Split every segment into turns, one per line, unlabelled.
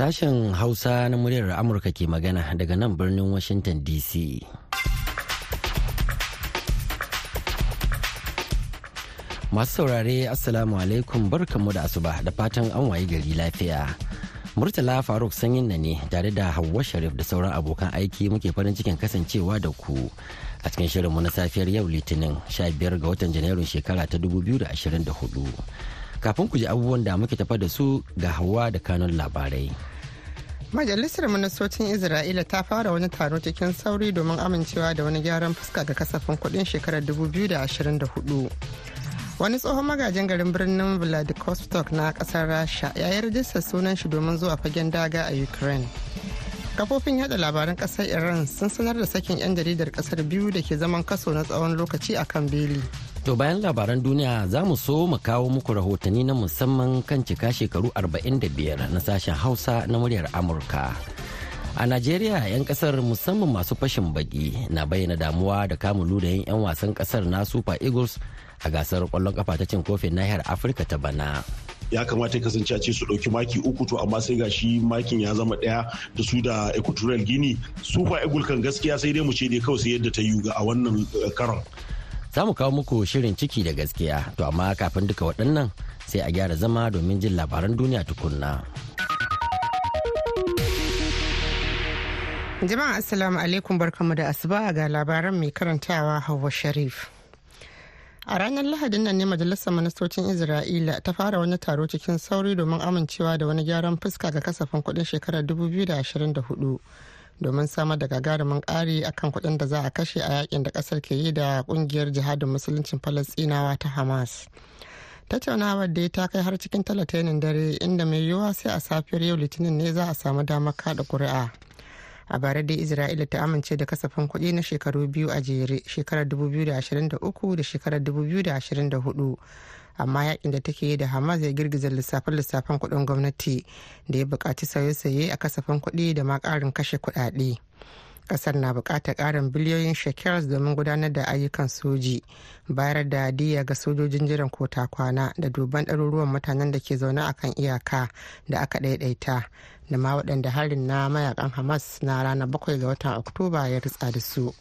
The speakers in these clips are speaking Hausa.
Sashen Hausa na muryar Amurka ke magana daga nan birnin Washington DC. Masu saurare Assalamu alaikum barkanmu da asuba da fatan an wayi gari lafiya. Murtala Faruk sanyin na ne tare da Hauwa Sharif da sauran abokan aiki muke farin cikin kasancewa da ku a cikin shirinmu na safiyar yau Litinin 15 ga watan Janairun shekara ta 2024. Kafin ku ji abubuwan da muke tafa da su ga Hauwa da kanun labarai.
Majalisar Ministocin Isra'ila ta fara wani taro cikin sauri domin amincewa da wani gyaran fuska ga kasafin kuɗin shekarar 2024. wani tsohon magajin garin birnin vladivostok na ƙasar rasha ya yi rajistar sunan shi domin zuwa fagen daga a ukraine kafofin yada labaran ƙasar iran sun sanar da sakin 'yan jaridar ƙasar biyu da ke zaman kaso na tsawon lokaci a kan beli
To bayan labaran duniya za mu so mu kawo muku rahotanni na musamman kan cika shekaru 45 na sashen hausa na muryar amurka. A najeriya 'yan ƙasar musamman masu fashin baki na bayyana damuwa da kamun ludayin 'yan wasan ƙasar na super eagles a gasar ƙwallon kafa ta cin kofin nahiyar afirka ta bana.
Ya kamata ya kasance a ce su ɗauki maki uku to amma sai ga shi makin ya zama ɗaya da su da equatorial guinea. Super eagles kan gaskiya sai dai mu ce dai kawai sai yadda ta yi a wannan karon.
Za mu kawo muku shirin ciki da gaskiya. To amma kafin duka waɗannan sai a gyara zama domin jin labaran duniya tukunna.
jama'a assalamu alaikum barkamu da asuba ga labaran mai karantawa hawa sharif. A ranar lahadin nan ne majalisar ministocin isra'ila ta fara wani taro cikin sauri domin amincewa da wani gyaran fuska ga kasafin kuɗin shekarar 2024 domin samar da gagarumin ƙari akan kuɗin da za a kashe a yaƙin da ƙasar ke yi da ƙungiyar jihadin musuluncin falastinawa ta hamas. Tattaunawar da ta kai har cikin talatainin dare inda mai yiwuwa sai a safiyar yau litinin ne za a samu damar kada ƙuri'a. A bara dai isra'ila ta amince da kasafin kuɗi na shekaru biyu a jere shekarar 2023 da shekarar 2024 amma yaƙin da take yi da hamas ya girgiza lissafin lissafin kuɗin gwamnati da ya buƙaci sauye-sauye a kasafin kuɗi da ma ƙarin kashe kuɗaɗe. Ƙasar na buƙatar ƙarin biliyoyin shekels domin gudanar da ayyukan soji bayar da diya ga sojojin jiran kota kwana da duban ɗaruruwan mutanen da ke zaune a kan iyaka da aka ɗaiɗaita da ma waɗanda harin na mayaƙan hamas na ranar bakwai ga watan oktoba ya ritsa da su.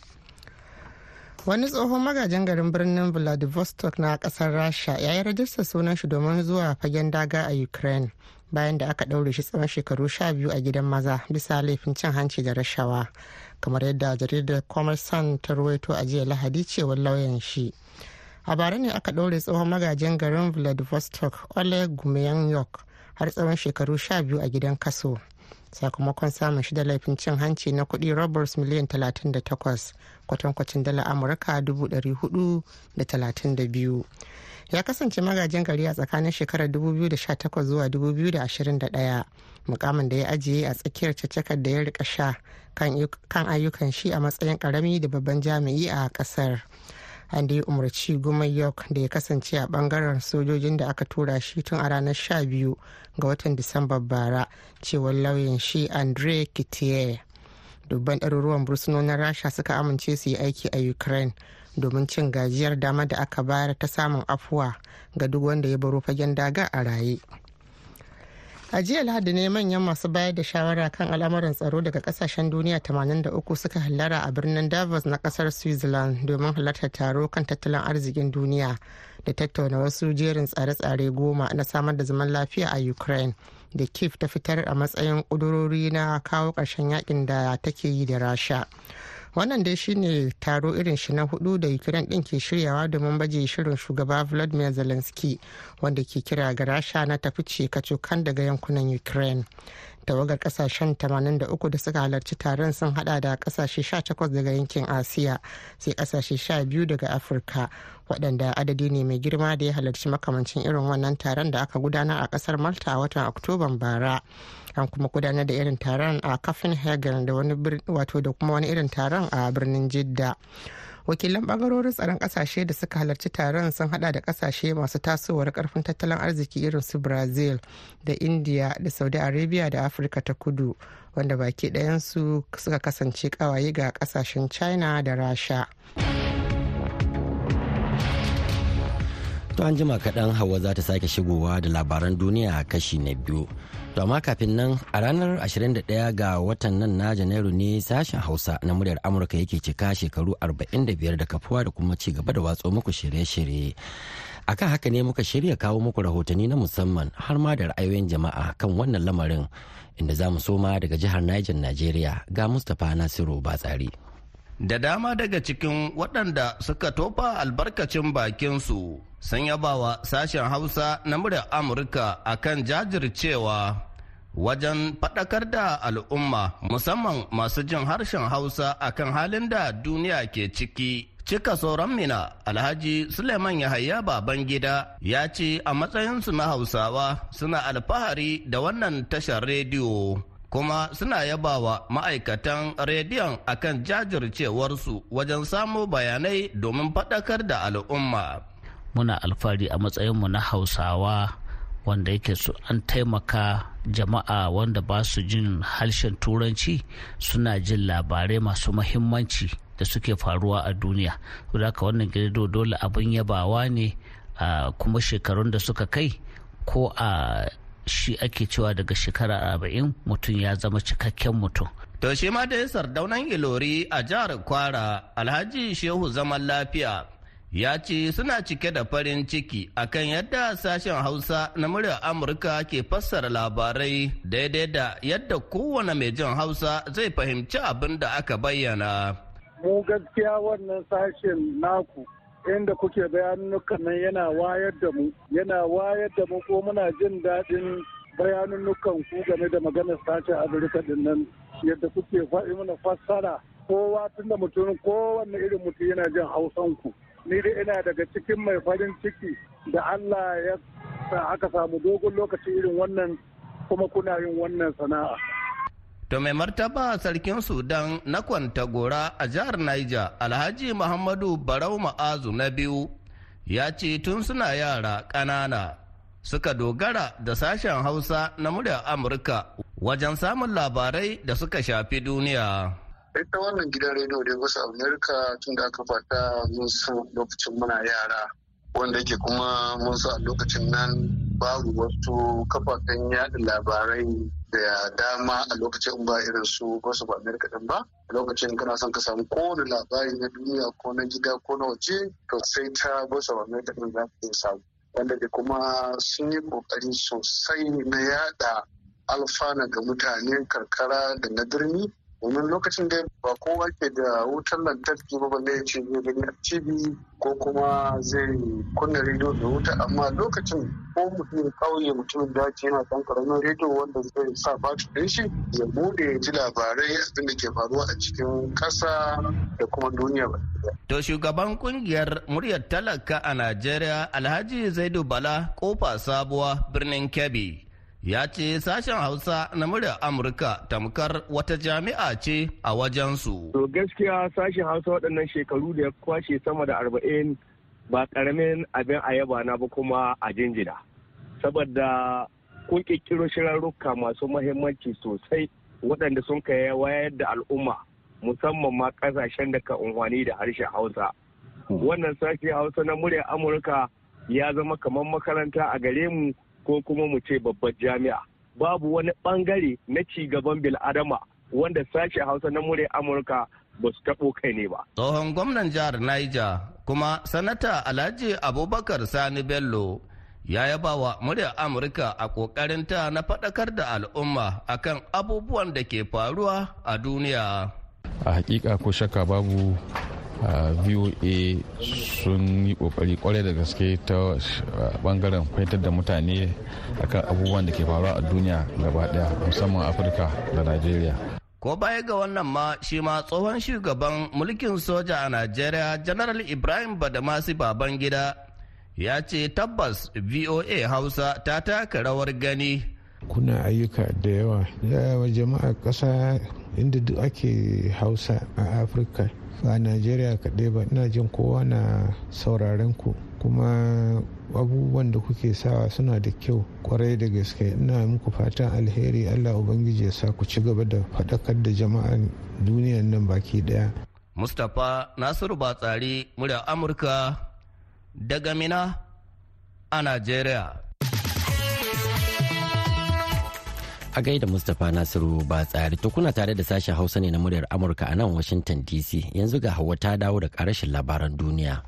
Wani tsohon magajin garin birnin vladivostok na ƙasar rasha ya yi rajistar sunan shi domin zuwa fagen daga a ukraine bayan da aka ɗaure shi tsawon shekaru sha biyu a gidan maza bisa laifin cin hanci da rashawa kamar yadda jaridar commerson ta ruwaito a jiya lahadi cewar lauyan shi. A bara ne aka ɗaure tsohon magajin garin vladivostok oleg gumeyanyok har tsawon shekaru sha biyu a gidan kaso. Sakamakon samun shi da laifin cin hanci na kuɗi roberts miliyan 38 kwatankwacin dala amurka 432 ya kasance magajin gari a tsakanin shekarar 2018 zuwa 2021 mukamin da ya ajiye a tsakiyar caccakar da ya riƙa sha kan ayyukan shi a matsayin ƙarami da babban jami'i a ƙasar an da ya umarci goma york da ya kasance a ɓangaren sojojin da aka tura shi tun a ranar 12 ga watan disamba bara cewar lauyan shi andre kitiye dubban ɗaruruwan bursunonin rasha suka amince su yi aiki a ukraine domin cin gajiyar dama da aka bayar ta samun afuwa ga duk wanda ya baro fagen daga a raye. A jiya lahadi ne manyan masu bayar da shawara kan al'amuran tsaro daga ƙasashen duniya 83 suka hallara a birnin davos na ƙasar switzerland domin halartar taro kan tattalin arzikin duniya da tattauna wasu jerin tsare-tsare goma na samar da zaman lafiya a ukraine da kiev ta fitar a matsayin kudurori na kawo ƙarshen yaƙin da take yi da rasha. Wannan dai shine taro irin shi na huɗu da ukraine din ke shiryawa domin baje shirin shugaba vladimir zelensky wanda ke kira ga rasha na tafi ce kacokan daga yankunan ukraine. Tawagar ƙasashen 83 da suka halarci taron sun hada da ƙasashe 18 daga yankin asiya sai ƙasashe 12 daga afirka. Waɗanda adadi ne mai girma da ya halarci makamancin irin wannan taron da aka gudanar a ƙasar malta a watan oktoban bara. An kuma gudanar da irin taron a kafin hagen da wani wato da kuma wani irin taron a birnin jidda. Wakilan ɓangarorin tsaron ƙasashe da suka halarci taron sun hada da ƙasashe masu tasowar ƙarfin tattalin arziki irin su brazil da india da saudi arabia da afirka ta kudu wanda baki ɗayansu suka kasance kawaye ga ƙasashen china da rasha.
To an jima kaɗan Hauwa za ta sake shigowa da labaran duniya kashi na biyu. To amma kafin nan a ranar 21 ga watan nan na Janairu ne sashen Hausa na muryar Amurka yake cika shekaru 45 da kafuwa da kuma ci gaba da watso muku shirye-shirye. Akan haka ne muka shirya kawo muku rahotanni na musamman har ma da ra'ayoyin jama'a kan wannan lamarin inda za mu soma daga jihar Niger Najeriya ga Mustapha Nasiru Batsari.
Da dama daga cikin waɗanda suka tofa albarkacin bakinsu sun yabawa sashen Hausa na muryar Amurka akan jajircewa wajen faɗakar da al'umma musamman masu jin harshen Hausa akan halin da duniya ke ciki. Cika sauran mina Alhaji Suleiman Yahaya Babangida ya ce a matsayinsu na Hausawa suna alfahari da wannan tashar rediyo. kuma suna yabawa ma'aikatan rediyon akan jajircewarsu wajen samo bayanai domin faɗakar da al'umma.
Muna alfahari a matsayinmu na Hausawa wanda yake su an taimaka jama'a wanda ba su jin harshen turanci suna jin labarai masu mahimmanci da suke faruwa a duniya. haka wannan gido dole abin yabawa ne kuma shekarun da suka kai ko a shi ake cewa daga shekara arba'in mutum ya zama cikakken mutum.
To shi ma dai sardaunan ilori a jihar Kwara Alhaji Shehu zaman lafiya ya ce suna cike da farin ciki akan yadda sashen Hausa na muryar Amurka ke fassara labarai daidai da yadda kowane mai jin Hausa zai fahimci abin da aka bayyana.
Mu gaskiya wannan sashen naku inda kuke bayanunukan nan yana wayar da mu yana wayar da mu ko muna jin daɗin bayanunukan ku game da maganar sashen afirka ɗin nan yadda kuke faɗi mana fassara kowa tun da mutum kowanne irin mutum yana jin hausan ku ni dai ina daga cikin mai farin ciki da allah ya sa aka samu dogon lokaci irin wannan kuma kuna yin wannan sana'a
To mai martaba sarkin Sudan na Kwantagora a jihar Niger, Alhaji Muhammadu Barau Ma'azu na biyu, ya ce tun suna yara ƙanana suka dogara da sashen Hausa na muryar Amurka wajen samun labarai da suka shafi duniya.
Ita wannan gidan rediyo da wasu Amurka tun da aka fata mun san lokacin muna yara. wanda ke kuma mun sa a lokacin nan babu wasu kafafen yada labarai da dama a lokacin ba irin su ba su ba amerika din ba a lokacin kana son ka samu kowane labari na duniya ko na gida ko na waje to sai ta ba su ba amerika din za ka samu wanda da kuma sun yi ƙoƙari sosai na yada alfana ga mutanen karkara da na birni domin lokacin da ba kowa ke da wutar lantarki ba balle ya ce zai gani a tv ko kuma zai kunna rediyo da wuta. Amma lokacin ko mutum kauye mutumin daji yana dan ƙaramin rediyo wanda zai sa batir ɗin shi ya buɗe ya ji labarai abin da ke faruwa a cikin ƙasa da kuma duniya ba.
To shugaban ƙungiyar muryar talaka a Najeriya Alhaji Zaidu Bala ƙofa sabuwa birnin Kebbi. Ya ce sashen hausa na muryar amurka tamkar wata jami'a ce a wajensu.
to gaskiya sashen hausa waɗannan shekaru da ya kwashe sama da arba'in ba ƙaramin abin a yaba na ba kuma a jinjina. Saboda kun ƙirƙiro shirarruka masu mahimmanci sosai waɗanda sun kai wayar da al'umma musamman ma ƙasashen da ka unhwani da harshen hausa. Wannan sashen hausa na muryar amurka ya zama kamar makaranta a gare mu ko kuma mu ce babbar jami'a babu wani ɓangare na ci gaban bil'adama wanda sashe hausa na murya amurka ba su taɓo kai ne ba.
tsohon gwamnan jihar niger kuma sanata alhaji abubakar sani bello ya yaba wa muryar amurka a ta na faɗakar da al'umma akan abubuwan da ke faruwa a duniya
a hakika ko shakka babu voa sun yi ƙoƙari ƙwarai da gaske ta ɓangaren fahimtar da mutane akan abubuwan da ke faruwa a duniya gaba ɗaya musamman afirka da nigeria
ko baya ga wannan ma shi ma tsohon shugaban mulkin soja a najeriya general ibrahim badamasi babangida ya ce tabbas voa hausa ta taka rawar gani.
Kuna ayyuka da yawa yawa jama'a ƙasa inda duk ake hausa a afirka. Ba najeriya kaɗai ba ina jin kowa na sauraren ku kuma abubuwan da kuke sawa suna da kyau ƙwarai da gaske ina muku fatan alheri allah ubangiji ya sa ku ci gaba da faɗakar da jama'an duniyan nan baki ɗaya
mustapha nasiru batsari murya amurka daga mina a Najeriya.
A gaida Mustapha Nasiru ba tsari to kuna tare da sashen Hausa ne na muryar Amurka a nan Washington DC yanzu ga Hauwa ta dawo da karashin labaran duniya.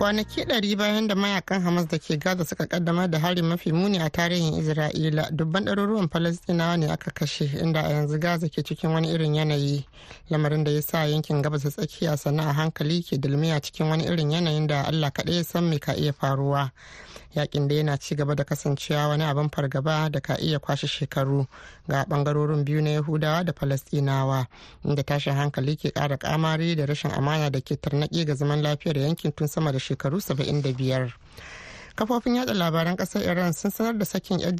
kwanaki ɗari bayan da mayaƙan hamas da ke gaza suka kaddamar da hari mafi muni a tarihin isra'ila dubban ɗaruruwan falastinawa ne aka kashe inda a yanzu gaza ke cikin wani irin yanayi. Lamarin da ya sa yankin gabas tsakiya sannan a hankali ke dulmiya cikin wani irin yanayin da allah kaɗai ya san me ka iya faruwa. Yaƙin da yana ci gaba da kasancewa wani abin fargaba da ka iya kwashe shekaru ga ɓangarorin biyu na yahudawa da falastinawa inda tashin hankali ke kara kamari da rashin amana da ke tarnaƙi ga zaman lafiyar yankin tun sama da shekaru 75 kafofin yada labaran ƙasar iran sun sanar da sakin 'yan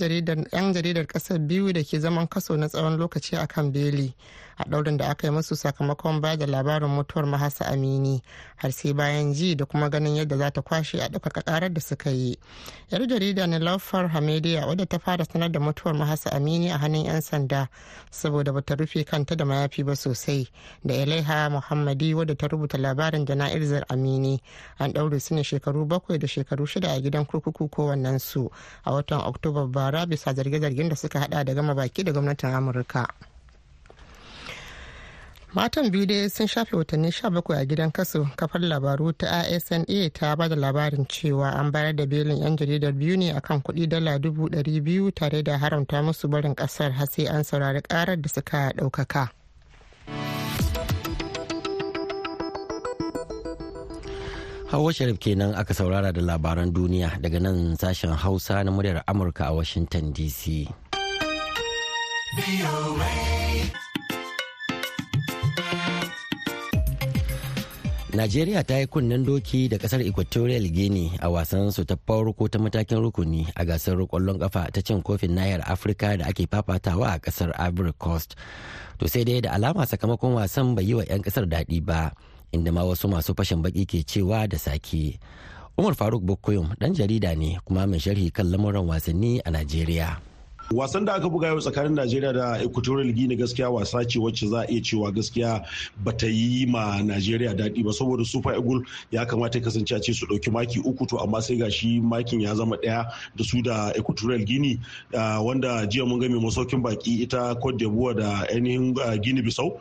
jaridar ƙasar biyu da ke zaman kaso na tsawon lokaci a kan beli. A ɗaurin da aka yi musu sakamakon ba da labarin mutuwar mahasa amini har sai bayan ji da kuma ganin yadda za ta kwashe a ɗaukaka karar da suka yi. Yar jarida na laufar hamediya wadda ta fara sanar da mutuwar mahasa amini a hannun 'yan sanda saboda bata rufe kanta da mayafi ba sosai. Da ilaiha muhammadi wadda ta rubuta labarin jana'izar amini an ɗaure su ne shekaru bakwai da shekaru shida a gidan kurkuku kowannen su a watan oktoba bara bisa zarge-zargen da suka hada da gama baki da gwamnatin amurka. Matan biyu dai sun shafe watanni 17 a gidan kaso kafar labaru ta asna ta ba da labarin cewa an bayar da belin 'yan jaridar biyu ne akan kuɗi dala dubu ɗari biyu tare da haramta musu barin ƙasar har sai an saurari ƙarar da suka ɗaukaka.
Hawa Sharif kenan aka saurara da labaran duniya daga nan sashen Hausa na muryar Amurka a Washington DC. Najeriya ta yi kunnen doki da ƙasar Equatorial Guinea a wasan su ta farko ta matakin rukuni a gasar ƙwallon kafa ta cin kofin nahiyar Afirka da ake fafatawa a ƙasar Ivory Coast. To sai dai da alama sakamakon wasan bai yi wa 'yan ƙasar daɗi ba. inda ma wasu masu fashin baki ke cewa da sake umar faruk bukoyum dan jarida ne kuma mai sharhi kan lamuran wasanni a najeriya
wasan da aka buga yau tsakanin najeriya da equatorial guinea gaskiya wasa ce wacce za a iya cewa gaskiya ba ta yi ma najeriya daɗi ba saboda super eagle ya kamata ya kasance a ce su ɗauki maki uku to amma sai gashi makin ya zama ɗaya da su da equatorial guinea wanda jiya mun ga mai masaukin baki ita cote d'ivoire da ainihin guinea bissau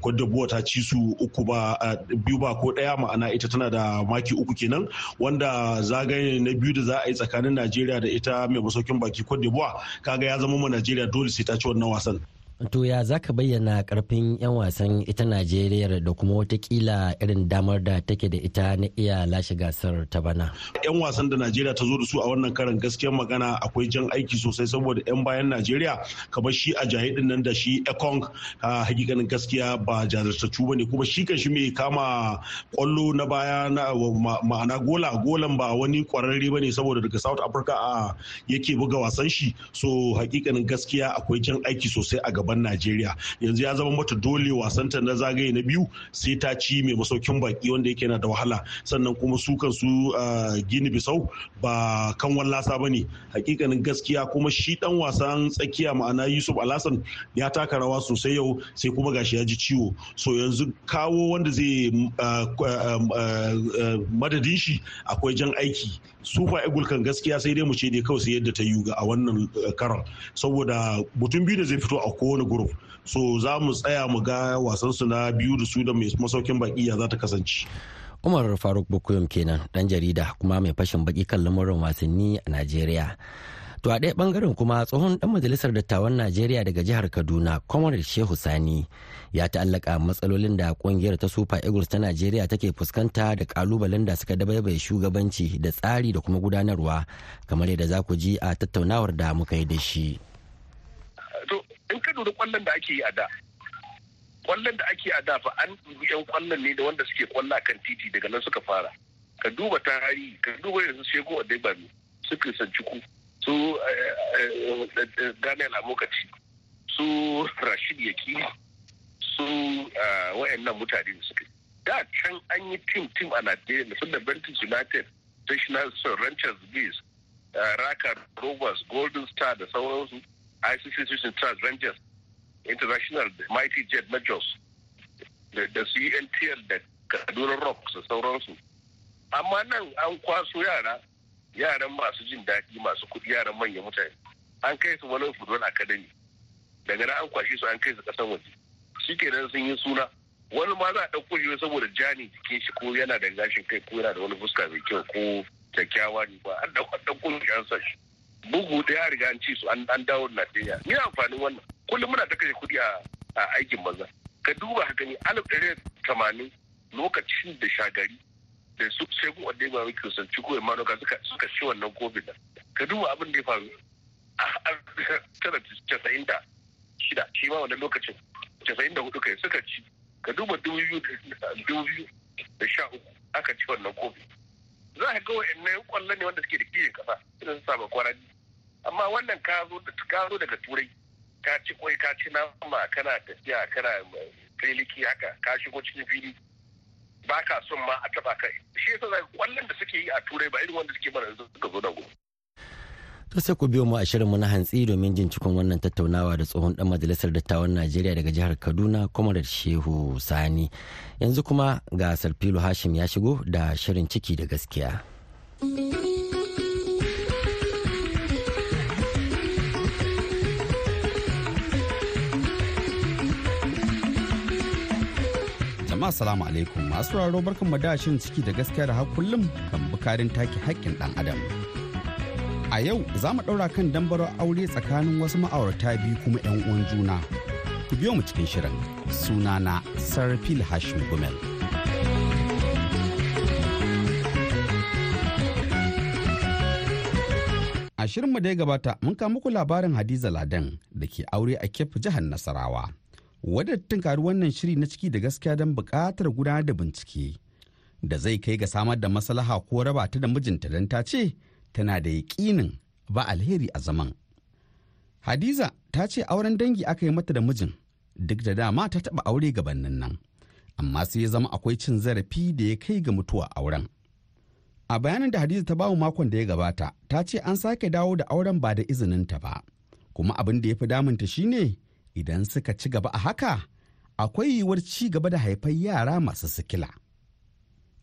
cote d'ivoire ta ci su uku ba biyu ba ko ɗaya ma'ana ita tana da maki uku kenan wanda zagaye na biyu da za a yi tsakanin najeriya da ita mai masaukin baki cote d'ivoire kaga ya zama ma Najeriya dole sai ta ci wannan wasan.
To ya za ka bayyana ƙarfin 'yan wasan ita Najeriya da kuma wataƙila irin damar da take da ita na iya lashe gasar ta bana.
'Yan wasan da Najeriya ta zo da su a wannan karan gaskiyar magana akwai jan aiki sosai saboda 'yan bayan Najeriya kamar shi a jahidin nan da shi Ekong a hakikanin gaskiya ba jazartattu ba ne. Kuma shi kan shi mai kama ƙwallo na baya na ma'ana gola golan ba wani kwararre ba ne saboda daga South Africa a yake buga wasan shi. So hakikanin gaskiya akwai jan aiki sosai a gaba. Gaban Najeriya. Yanzu ya zama mata dole wasanta na zagaye na biyu sai ta ci mai masaukin baki wanda yake na da wahala. Sannan kuma su kansu Gini Bisau ba kan wallasa ba ne. Hakikanin gaskiya kuma shi dan wasan tsakiya ma'ana Yusuf Alasan ya taka rawa sosai yau sai kuma gashi ya ji ciwo. So yanzu kawo wanda zai madadin shi akwai jan aiki. Super eagle kan gaskiya sai dai mu ce dai kawai sai yadda ta yi a wannan karon. Saboda mutum biyu da zai fito a kowane group. So za mu tsaya mu ga wasan su na biyu da su da mai masaukin baki ya za ta kasance.
Umar faruk bukuyum kenan dan jarida kuma mai fashin baki kan lamurin wasanni a najeriya. To a ɗaya ɓangaren kuma tsohon dan majalisar dattawan najeriya daga jihar kaduna comrade shehu sani ya ta'allaka matsalolin da ƙungiyar ta super eagles ta najeriya take fuskanta da kalubalen da suka dabaibaye shugabanci da tsari da kuma gudanarwa kamar yadda za ku ji a tattaunawar da muka yi da shi.
In ka ƙwallon da ake yi a da da ake a da fa an yan ƙwallon ne da wanda suke ƙwallo kan titi daga nan suka fara. Ka duba tarihi ka duba yanzu shego a daibami su krisan ciku su daniel amokaci su rashid yakini su wayannan mutane da suka da can an yi tim tim a najeriya da sun da bentis united national ranchers bees raka rovers golden star da sauransu ICC System Trust Rangers International Mighty Jet na Jos da su UNTL da kaduna rock da sauransu. Amma nan an kwaso yara yaran masu jin daɗi masu kuɗi yaran manyan mutane. An kai su wani football academy. Daga nan an kwashe su an kai su ƙasan waje. Shi kenan sun yi suna. Wani ma za a ɗauko shi saboda jani jikin shi ko yana da gashin kai ko yana da wani fuska mai kyau ko kyakkyawa ne ba. An ɗauko shi an sa shi. Bugu da ya riga an ci su an dawo da Najeriya. Ni amfanin wannan. Kullum muna ta kashe kuɗi a aikin maza ka duba haka ne alif ɗari tamanin lokacin da shagari da su shegun wadda ya bawa kisan ciko ya manoka suka ci wannan covid da ka duba abin da ya faru. A tara casa'in da shida shi ma wannan lokacin casa'in da huɗu kai suka ci. Ka duba dubu biyu da sha uku aka ci wannan covid. Za ka ga wa'annan ƙwallon ne wanda suke da kiyin kasa irin su saba kwarani amma wannan ka zo daga turai ka ci kwai ka ci nama kana tafiya kana filiki haka ka shigo cikin fili ba ka son ma a taba kai shi yasa ƙwallon da suke yi a turai ba irin wanda suke mana yanzu suka zo da gobe
To sai ku biyo mu a shirinmu na hantsi domin jin cikon wannan tattaunawa da tsohon dan majalisar dattawan Najeriya daga jihar Kaduna, Comrade Shehu Sani. Yanzu kuma ga Sarfilu Hashim ya shigo da shirin ciki da gaskiya.
Jama'a salamu alaikum. Masu raro barkan da shin ciki da gaskiya da kullum kan bukarin take haƙƙin ɗan adam. A yau za mu ɗaura kan dambarar aure tsakanin wasu ma'aurata biyu kuma 'yan uwan juna. Ku biyo mu cikin shirin. Sunana sarfil hashim gumel. A shirinmu da ya gabata mun kawo muku labarin hadiza ladan da ke aure a kef jihar nasarawa. Wadda tunkari wannan shiri na ciki da gaskiya don buƙatar gudanar da bincike da zai kai ga samar da maslaha ko raba ta da mijinta don ta ce tana da yaƙinin ba alheri a zaman. Hadiza ta ce auren dangi aka yi mata da mijin duk da dama ta taɓa aure gabanin nan, amma sai ya zama akwai cin zarafi da ya kai ga mutuwa auren. A bayanin da Hadiza ta ba mu makon da ya gabata, ta ce an sake dawo da auren ba da izininta ba, kuma abin da ya fi damunta shine idan suka ci gaba a haka, akwai yiwuwar ci gaba da haifar yara masu sikila.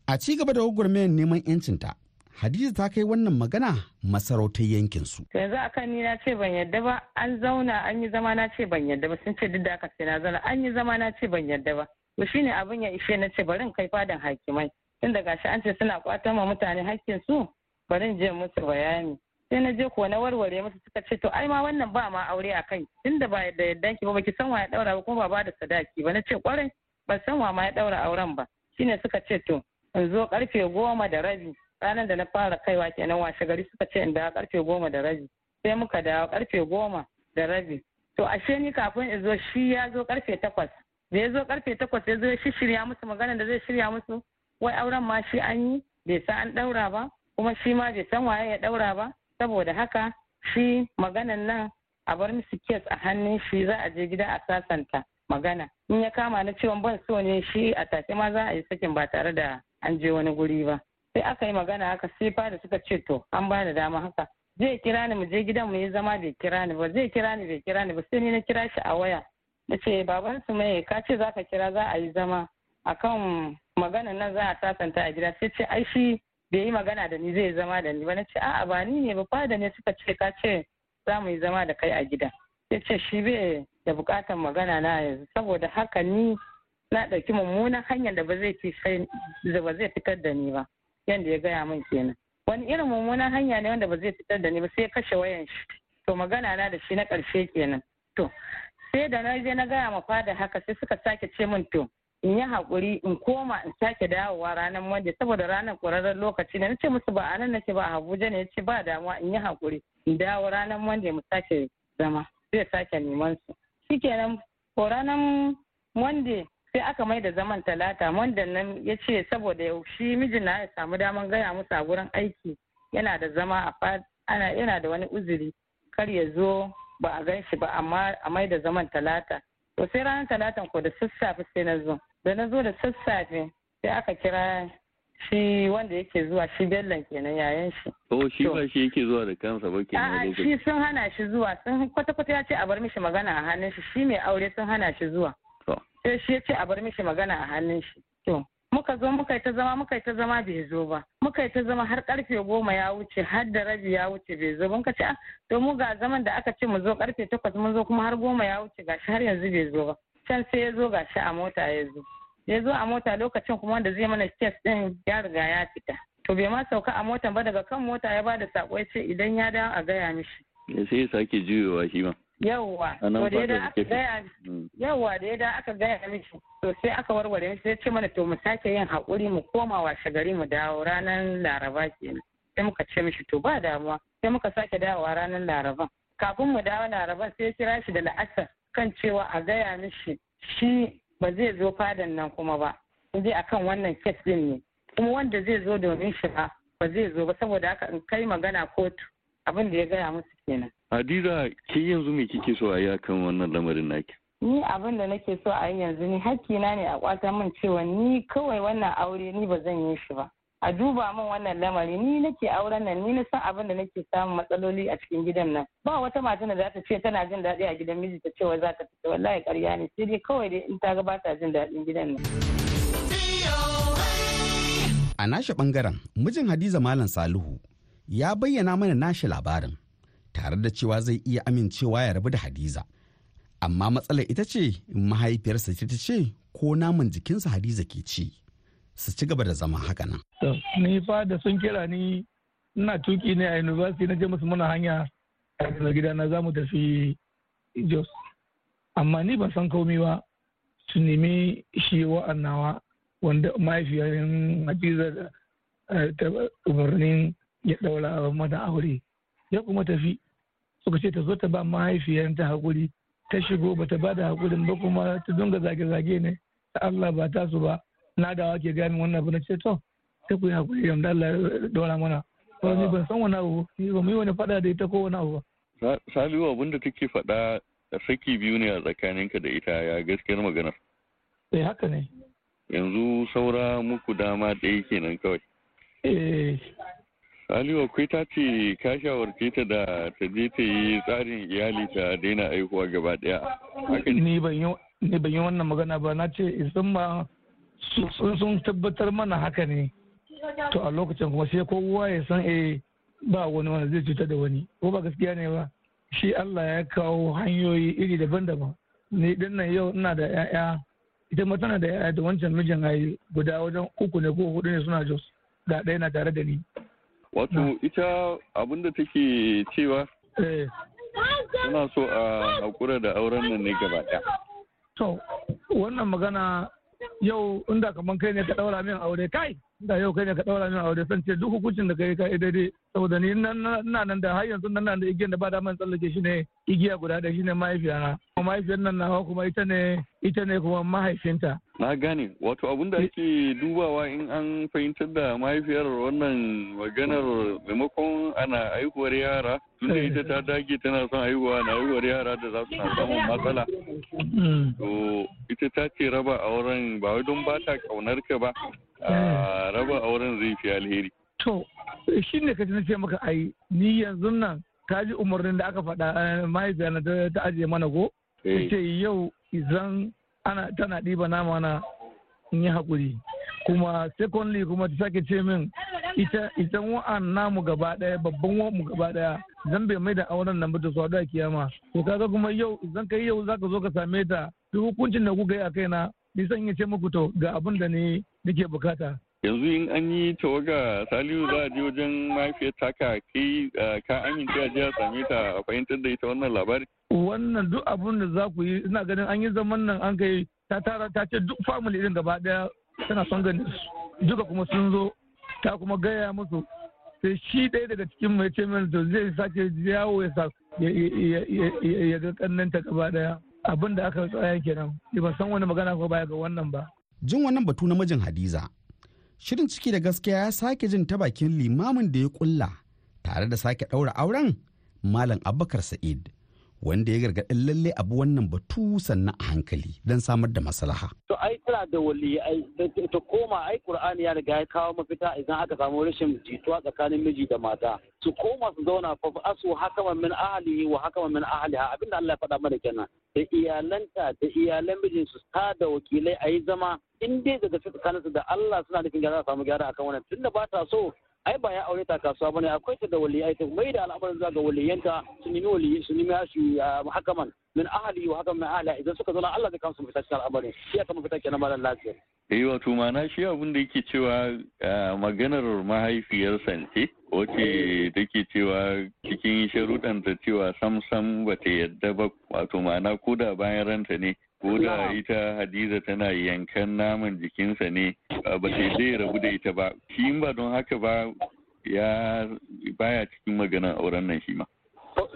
A ci gaba da gwagwarmayar neman 'yancinta, Hadiza ta kai wannan magana masarautar yankinsu.
yanzu akan ni na ce ban yadda ba an zauna an yi zama na ce ban yadda ba sun ce duk da aka ce na zauna an yi zama na ce ban yadda ba to shine abin ya ishe na ce bari in kai fadan hakimai tun da gashi an ce suna kwatan ma mutane hakkin su bari in je musu bayani sai na je ko na warware musu suka ce to ai ma wannan ba ma aure a kai tun da ba da yaddan ki ba baki san wa ya daura ba kuma ba ba da sadaki ba. Na ce ƙwarai ban san wa ma ya daura auren ba. Shine suka ce to in zo ƙarfe goma da rabi ranar da na fara kaiwa kenan washe gari suka ce in dawo ƙarfe goma da rabi. Sai muka dawo ƙarfe goma da rabi. To ashe ni kafin in zo shi ya zo ƙarfe takwas. Da ya zo ƙarfe takwas ya zo ya shirya musu magana da zai shirya musu wai auren ma shi an yi bai san an daura ba kuma shi ma bai san waye ya daura ba. Saboda haka shi maganan nan a bar musu kes a hannun shi za a je gida a sasanta magana. In ya kama na cewa ban so ne shi a take ma za a yi sakin ba tare da an je wani guri ba. Sai aka yi magana haka sai da suka ce to an ba da dama haka. Zai kira ni mu je gidan mu yi zama bai kira ni ba. Zai kira ni bai kira ni ba. Sai ni na kira shi a waya. Na ce baban su mai ka ce za ka kira za a yi zama. Akan magana nan za a sasanta a gida. Sai ce ai shi bai yi magana da ni zai zama da ni ba. Na ce a'a ba ni ne ba fada ne suka ce ka ce za mu yi zama da kai a gida sai ce shi bai da bukatan magana na yanzu saboda haka ni na ɗauki mummunan hanyar da ba zai fitar da ni ba yadda ya gaya min kenan. Wani irin mummunan hanya ne wanda ba zai fitar da ni ba sai ya kashe wayan shi. To magana na da shi na ƙarshe kenan. To sai da na je na gaya ma fada haka sai suka sake ce min to in yi haƙuri in koma in sake dawowa ranar monday saboda ranar ƙwararren lokaci na ce musu ba a nan nake ba a abuja ne. Ce ba damuwa in yi haƙuri in dawo ranar monday mu sake zama zai sake neman su. Shikenan ko ranar monday sai aka mai da zaman talata. Wanda nan ya ce saboda shi mijin na ya samu daman gaya musu a gurin aiki yana da zama a ana yana da wani uzuri kar ya zo ba a gan shi ba amma a mai da zaman talata. To sai ranar talatan ko da sassafe sai na zo. Da na zo da sassafe sai aka kira shi wanda yake zuwa shi bellan kenan yayan shi.
Oh shi ba shi yake zuwa da kansa ba kenan
a'a shi sun hana shi zuwa sun kwata-kwata ya ce a bar mishi magana a hannun shi shi mai aure sun hana shi zuwa. Sai shi ya ce a bar mishi magana a hannun shi. To muka zo muka yi ta zama muka yi ta zama bai zo ba. Muka yi ta zama har ƙarfe goma ya wuce har da rabi ya wuce bai zo ba. Muka ce to mu ga zaman da aka ce mu zo ƙarfe takwas mun zo kuma har goma ya wuce gashi har yanzu bai zo ba. Can sai ya zo gashi a mota ya zo. Ya zo a mota lokacin kuma wanda zai mana test din ya riga ya fita. To bai ma sauka a motan ba daga kan mota ya ba da sako ya ce idan ya dawo a gaya mishi.
Sai ya sake juyowa shi ma.
Yawwa to da ya aka gaya yawwa da ya da aka gaya mishi. To sai aka warware mishi sai ce mana to mu sake yin haƙuri mu koma washe gari mu dawo ranar laraba kenan. Sai muka ce mishi to ba damuwa sai muka sake dawowa ranar laraban. Kafin mu dawo laraban sai ya kira shi da la'asar. Kan cewa a gaya mishi shi ba zai zo fadan nan kuma ba je akan wannan kes din ne kuma wanda zai zo domin shi ba ba zai zo ba saboda haka in kai magana kotu abin da ya gaya musu kenan
Hadiza ke yanzu me kike so a yi akan wannan lamarin naki?
Ni abin da nake so a yi yanzu ni hakkina ne a kwata min cewa ni kawai wannan aure ni ba zan yi shi ba. A duba min wannan lamari ni nake auren nan ni na san abin da nake samun matsaloli a cikin gidan nan. Ba wata mata da za ta ce tana jin daɗi a gidan miji ta cewa za ta fita wallahi ƙarya ne sai dai kawai dai in ta ga ba ta jin daɗin gidan nan.
A nashi ɓangaren mijin Hadiza Malam Salihu ya bayyana mana nashi labarin. tare da cewa zai iya amincewa ya rabu da hadiza amma matsalar ita ce mahaifiyarsa ce ta ce ko naman jikinsa hadiza ke ci su ci gaba da zama haka nan.
ni fa da sun kira ni ina tuƙi ne a university na je musu muna hanya a gida na za mu tafi jos. Amma ni ban san komai ba su nemi shi wa'annawa wanda mahaifiyar hadiza ta umarnin ya daura mata aure. Ya kuma tafi suka ce ta zo ta ba mahaifiyarta haƙuri ta shigo ba ta ba da hakurin ba kuma ta dunga zage-zage ne ta Allah ba ta su ba. Na da ke gani wannan abu na ce to ta ku yi haƙuri yamda Allah dora mana. To ni ban san wani abu ni ba mu yi wani fada da ita ko wani abu
ba. Salihu abin da take faɗa saki biyu ne a tsakaninka da ita ya gaskiyar maganar?
Eh haka ne.
Yanzu saura muku dama ɗaya kenan kawai.
Eh.
Aliyu akwai ta ce ka shawarce ta da ta je ta yi tsarin iyali ta daina aihuwa gaba ɗaya.
Ni ban yi wannan magana ba. Na ce isan ma sun tabbatar mana haka ne. To a lokacin kuma sai kowa ya san eh ba wani wanda zai cutar da wani ko ba gaskiya ne ba. Shi Allah ya kawo hanyoyi iri daban-daban. Ni ɗin nan yau ina da 'ya'ya ita ma tana da 'ya'ya da wancan mijin ayi guda wajen uku ne ko huɗu ne suna jos. Ga ɗaya na tare da ni.
Wato ita abin da take cewa suna so a haƙura da auren nan ne gaba ɗaya.
To, wannan magana yau inda kamar kai ne ka ɗaura min aure kai! Da yau kai ne ka ɗaura min aure san ce duk hukuncin da kai kai daidai. Saboda ni ina nan da har yanzu nan da igiyan da ba da man tsallake shi ne igiya guda da shi ne mahaifiyana. Kuma mahaifiyar nan nawa kuma ita ne ita ne kuma mahaifinta.
Na gane. Wato abin da ake dubawa in an fahimtar da mahaifiyar wannan maganar maimakon ana aihuwar yara tunda ita ta dage tana son aihuwa na aihuwar yara da za su na samun matsala. To ita ta ce raba auren ba wai don ba ta ƙaunar ka ba a raba auren zai fi alheri.
To shi ne kaji na ce maka ai ni yanzu nan ka ji umarnin da aka faɗa mahaifiya na ta ajiye mana ko? Ta ce yau idan ana tana ɗiba nama na in yi haƙuri. Kuma secondly kuma ta sake ce min ita ita wa'an namu gaba ɗaya babban mu gaba ɗaya zan bai mai da auren nan ba ta a kiyama. To kaga kuma yau idan kai yau zaka zo ka same ta duk hukuncin da kuka yi a kaina ni san iya ce muku to ga abin da ni nake buƙata.
Yanzu in an yi tawaga salihu za a je wajen mahaifiyar taka kai ka amince a je a same ta a fahimtar da ita wannan labari?
Wannan duk abun da za ku yi ina ganin an yi zaman nan an kai ta tara ta ce duk family din gaba ɗaya tana son gani duka kuma sun zo ta kuma gaya musu. Sai shi ɗaya daga cikin mai ce min to zai sake yawo ya sa ya ga kannanta gaba ɗaya abin da aka tsaya kenan. Ban san wani magana ko baya ga wannan ba.
Jin wannan batu na mijin hadiza. Shirin ciki da gaskiya ya sake jin ta bakin limamin da ya kulla tare da sake ɗaura auren malam abubakar sa'id. Wanda ya gargaɗin lalle abu wannan batu sannan a hankali don samar da maslaha.
To ai tana da wali ta koma ai qur'ani ya riga ya kawo mafita idan aka samu rashin jituwa tsakanin miji da mata. Su koma su zauna fa asu hakama min ahlihi wa hakama min ahliha. Abinda Allah ya faɗa mana kenan da iyalanta da iyalan mijin su ta da wakilai a yi zama. In dai daga tsakaninsu da Allah suna nufin gyara samu gyara akan wannan. Tunda ba ta so ai ba ya aure ta kasuwa ba ne akwai ta da waliyai ta mai da al'amarin zuwa ga waliyanta su nemi waliyi su nemi shi hakaman min ahli wa hakaman min ahli idan suka zauna Allah zai kawo su fita cikin al'amarin shi ya kama fita kenan malam lafiya.
Eh wato ma'ana shi abin da yake cewa maganar mahaifiyarsa ce wace take cewa cikin sharuɗanta cewa sam sam bata yadda ba wato ma'ana ko da bayan ranta ne ko da ita hadiza tana yankan naman jikinsa ne ba ta zai rabu da ita ba. Shi ba don haka ba ya baya cikin maganar auren nan shi ma.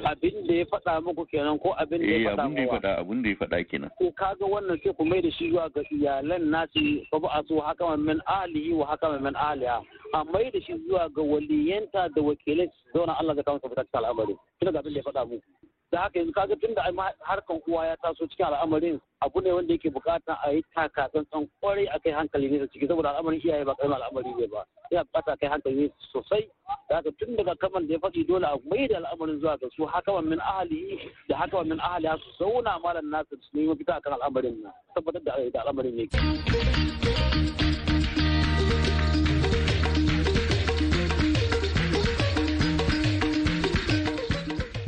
Abin da ya faɗa muku kenan ko abin da ya faɗa
abin da ya faɗa abin da ya faɗa kenan.
Ko kaga wannan sai ku mai da shi zuwa ga iyalan nasi fa ba su haka min ahlihi wa haka min ahliha. A mai da shi zuwa ga waliyanta da wakilai zauna Allah kawo su fitar al'amari. Kina ga abin da ya faɗa muku. Da haka yanzu kaga tun da harkan uwa ya taso cikin al'amarin abu ne wanda yake buƙata a yi taka tsantsan ƙwarai a kai hankali ne ciki saboda al'amarin iyaye ba ƙaramin al'amari ne ba. Yana buƙata kai hankali ne sosai. Da haka tun daga kaman da ya faɗi dole a mai da al'amarin zuwa ga su haka min ahali da haka min ahali su zauna malam nasu su nemi mafita akan al'amarin nan. Tabbatar da al'amarin ne.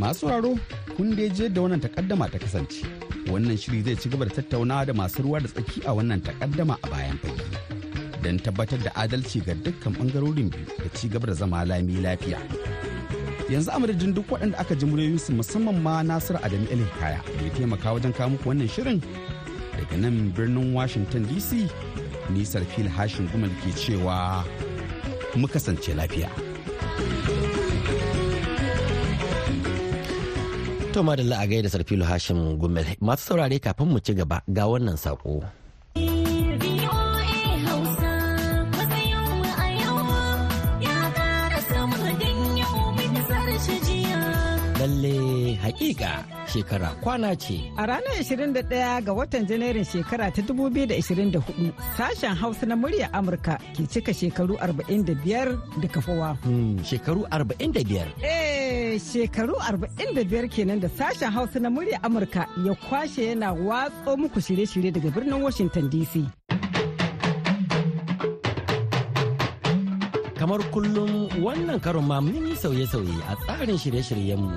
masu raro kun dai je da wannan takaddama ta kasance wannan shiri zai ci gaba da tattaunawa da masu ruwa da tsaki a wannan takaddama a bayan fage don tabbatar da adalci ga dukkan ɓangarorin biyu da ci gaba da zama lami lafiya yanzu a madadin duk waɗanda aka ji muryoyinsu musamman ma nasiru adamu el kaya da ya taimaka wajen kawo muku wannan shirin daga nan birnin washington dc nisar fil hashin gumal ke cewa mu kasance lafiya.
To madalla a gaida Sarfilu Hashim Gumel masu saurare kafin mu ci gaba ga wannan sako. Lalle hakika shekara kwana ce.
A ranar 21 ga watan Janairun shekara ta 2024 sashen Hausa na murya Amurka ke cika shekaru 45 da kafawa.
Hmm, shekaru 45?
Eh, shekaru 45 kenan da sashen Hausa na murya Amurka ya kwashe yana watso muku shirye-shirye daga birnin Washington DC.
kamar kullum wannan karon ma mun yi sauye-sauye a tsarin shirye-shiryenmu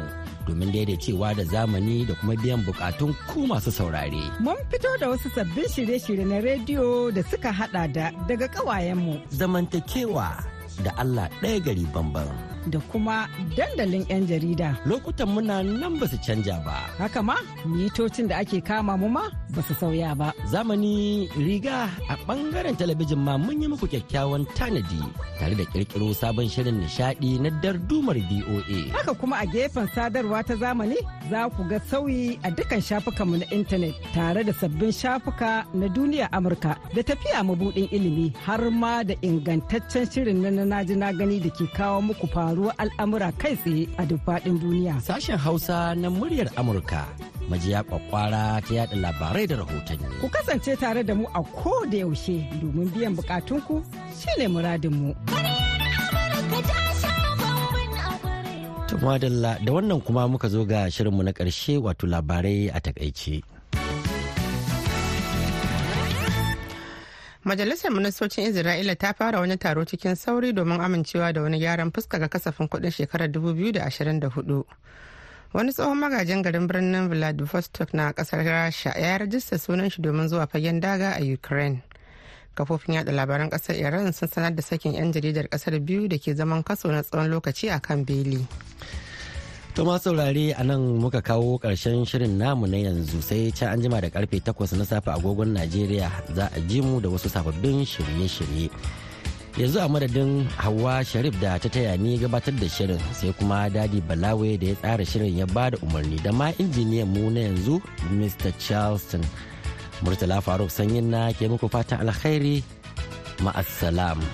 domin daidaicewa da zamani da kuma biyan bukatun ku masu saurare.
Mun fito da wasu sabbin shirye-shirye na rediyo da suka hada da daga kawayenmu.
Zamantakewa da Allah ɗaya gari bamban.
Da kuma dandalin 'yan jarida.
Lokutan muna nan ba su canja ba.
Haka ma, mitocin da ake kama mu ma ba su sauya ba.
Zamani riga a ɓangaren talabijin ma mun yi muku kyakkyawan tanadi tare da ƙirƙiro sabon shirin nishaɗi na dardumar BOA.
Haka kuma a gefen sadarwa ta zamani za ku ga sauyi a dukkan shafukanmu na intanet tare da sabbin shafuka na duniya Amurka da tafiya mabuɗin ilimi har ma da ingantaccen shirin na na ji na gani da ke kawo muku faruwar al'amura kai tsaye a duk faɗin duniya.
Sashen Hausa na muryar Amurka majiya kwakwara ta yada labarai da rahotanni.
Ku kasance tare da mu a ko da yaushe domin biyan bukatunku shine muradinmu.
Tumadalla da wannan kuma muka zo ga shirinmu na ƙarshe wato labarai a taƙaice.
Majalisar Ministocin Isra'ila ta fara wani taro cikin sauri domin amincewa da wani gyaran fuska ga kasafin kuɗin shekarar 2024. Wani tsohon magajin garin birnin Vladivostok na ƙasar Rasha ya rajista sunan shi domin zuwa fagen daga a Ukraine. Kafofin yada labaran ƙasar Iran sun sanar da sakin 'yan jaridar ƙasar biyu da ke zaman kaso na tsawon lokaci a kan beli.
To ma saurare a nan muka kawo ƙarshen shirin namu na yanzu sai can an jima da ƙarfe 8 na safe agogon Najeriya za a ji mu da wasu sababbin shirye-shirye. Yanzu a madadin Hawa Sharif da ta taya ni gabatar da shirin sai kuma Dadi Balawe da ya tsara shirin ya ba da umarni da ma injiniyan mu na yanzu Mr. Charleston. Murtala Faruk Sanyin na ke muku fatan alkhairi ma'assalam.